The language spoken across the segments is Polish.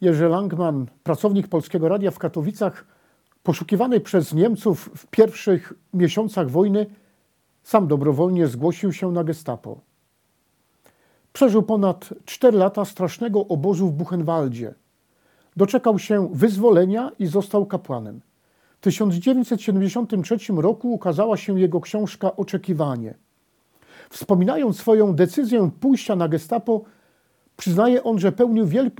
Jerzy Langman, pracownik Polskiego Radia w Katowicach, poszukiwany przez Niemców w pierwszych miesiącach wojny, sam dobrowolnie zgłosił się na Gestapo. Przeżył ponad 4 lata strasznego obozu w Buchenwaldzie. Doczekał się wyzwolenia i został kapłanem. W 1973 roku ukazała się jego książka Oczekiwanie. Wspominając swoją decyzję pójścia na Gestapo, przyznaje on, że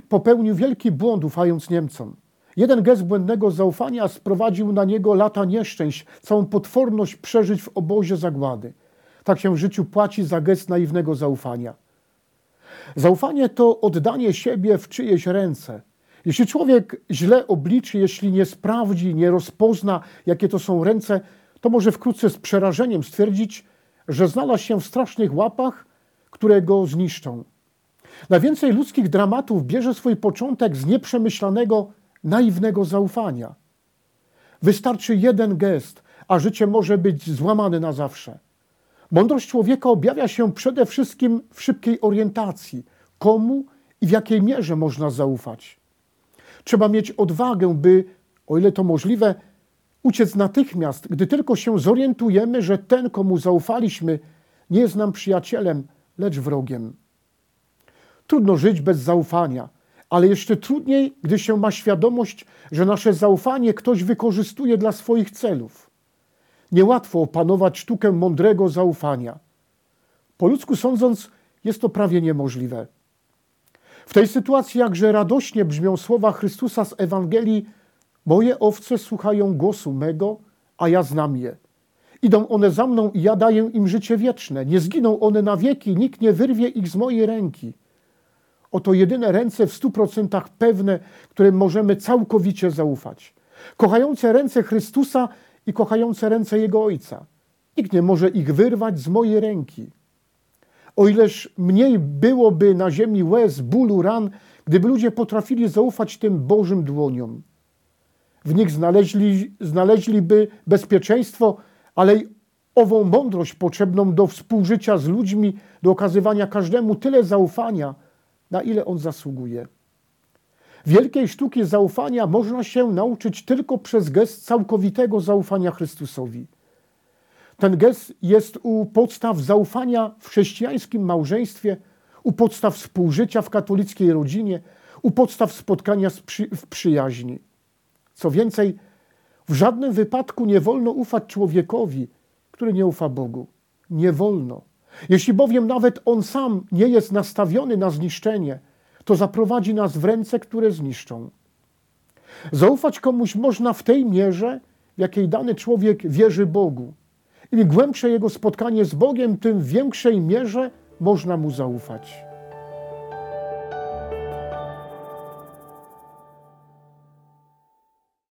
popełnił wielki błąd ufając Niemcom. Jeden gest błędnego zaufania sprowadził na niego lata nieszczęść, całą potworność przeżyć w obozie zagłady. Tak się w życiu płaci za gest naiwnego zaufania. Zaufanie to oddanie siebie w czyjeś ręce. Jeśli człowiek źle obliczy, jeśli nie sprawdzi, nie rozpozna, jakie to są ręce, to może wkrótce z przerażeniem stwierdzić, że znalazł się w strasznych łapach, które go zniszczą. Najwięcej ludzkich dramatów bierze swój początek z nieprzemyślanego, naiwnego zaufania. Wystarczy jeden gest, a życie może być złamane na zawsze. Mądrość człowieka objawia się przede wszystkim w szybkiej orientacji, komu i w jakiej mierze można zaufać. Trzeba mieć odwagę, by, o ile to możliwe, uciec natychmiast, gdy tylko się zorientujemy, że ten, komu zaufaliśmy, nie jest nam przyjacielem, lecz wrogiem. Trudno żyć bez zaufania, ale jeszcze trudniej, gdy się ma świadomość, że nasze zaufanie ktoś wykorzystuje dla swoich celów. Niełatwo opanować sztukę mądrego zaufania. Po ludzku sądząc, jest to prawie niemożliwe. W tej sytuacji jakże radośnie brzmią słowa Chrystusa z Ewangelii: Moje owce słuchają głosu mego, a ja znam je. Idą one za mną i ja daję im życie wieczne. Nie zginą one na wieki, nikt nie wyrwie ich z mojej ręki. Oto jedyne ręce w stu procentach pewne, którym możemy całkowicie zaufać. Kochające ręce Chrystusa i kochające ręce Jego Ojca. Nikt nie może ich wyrwać z mojej ręki. O ileż mniej byłoby na ziemi łez, bólu, ran, gdyby ludzie potrafili zaufać tym Bożym dłoniom. W nich znaleźli, znaleźliby bezpieczeństwo, ale i ową mądrość potrzebną do współżycia z ludźmi, do okazywania każdemu tyle zaufania, na ile on zasługuje. Wielkiej sztuki zaufania można się nauczyć tylko przez gest całkowitego zaufania Chrystusowi. Ten gest jest u podstaw zaufania w chrześcijańskim małżeństwie, u podstaw współżycia w katolickiej rodzinie, u podstaw spotkania w przyjaźni. Co więcej, w żadnym wypadku nie wolno ufać człowiekowi, który nie ufa Bogu. Nie wolno. Jeśli bowiem nawet on sam nie jest nastawiony na zniszczenie, to zaprowadzi nas w ręce, które zniszczą. Zaufać komuś można w tej mierze, w jakiej dany człowiek wierzy Bogu. Im głębsze jego spotkanie z Bogiem, tym w większej mierze można mu zaufać.